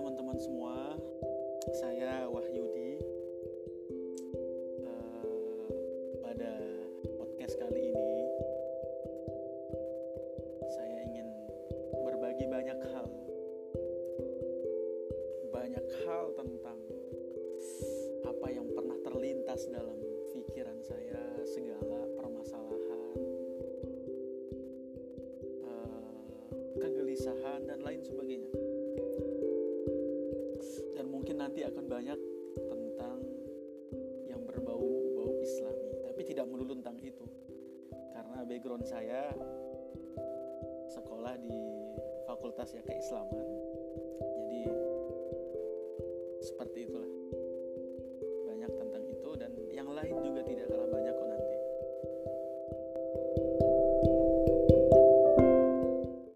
teman-teman semua. Saya Wahyudi. Eh, pada podcast kali ini, saya ingin berbagi banyak hal, banyak hal tentang apa yang pernah terlintas dalam pikiran saya, segala permasalahan, eh, kegelisahan, dan lain sebagainya nanti akan banyak tentang yang berbau-bau islami. Tapi tidak melulu tentang itu. Karena background saya sekolah di fakultas ya keislaman jadi seperti itulah. Banyak tentang itu dan yang lain juga tidak kalah banyak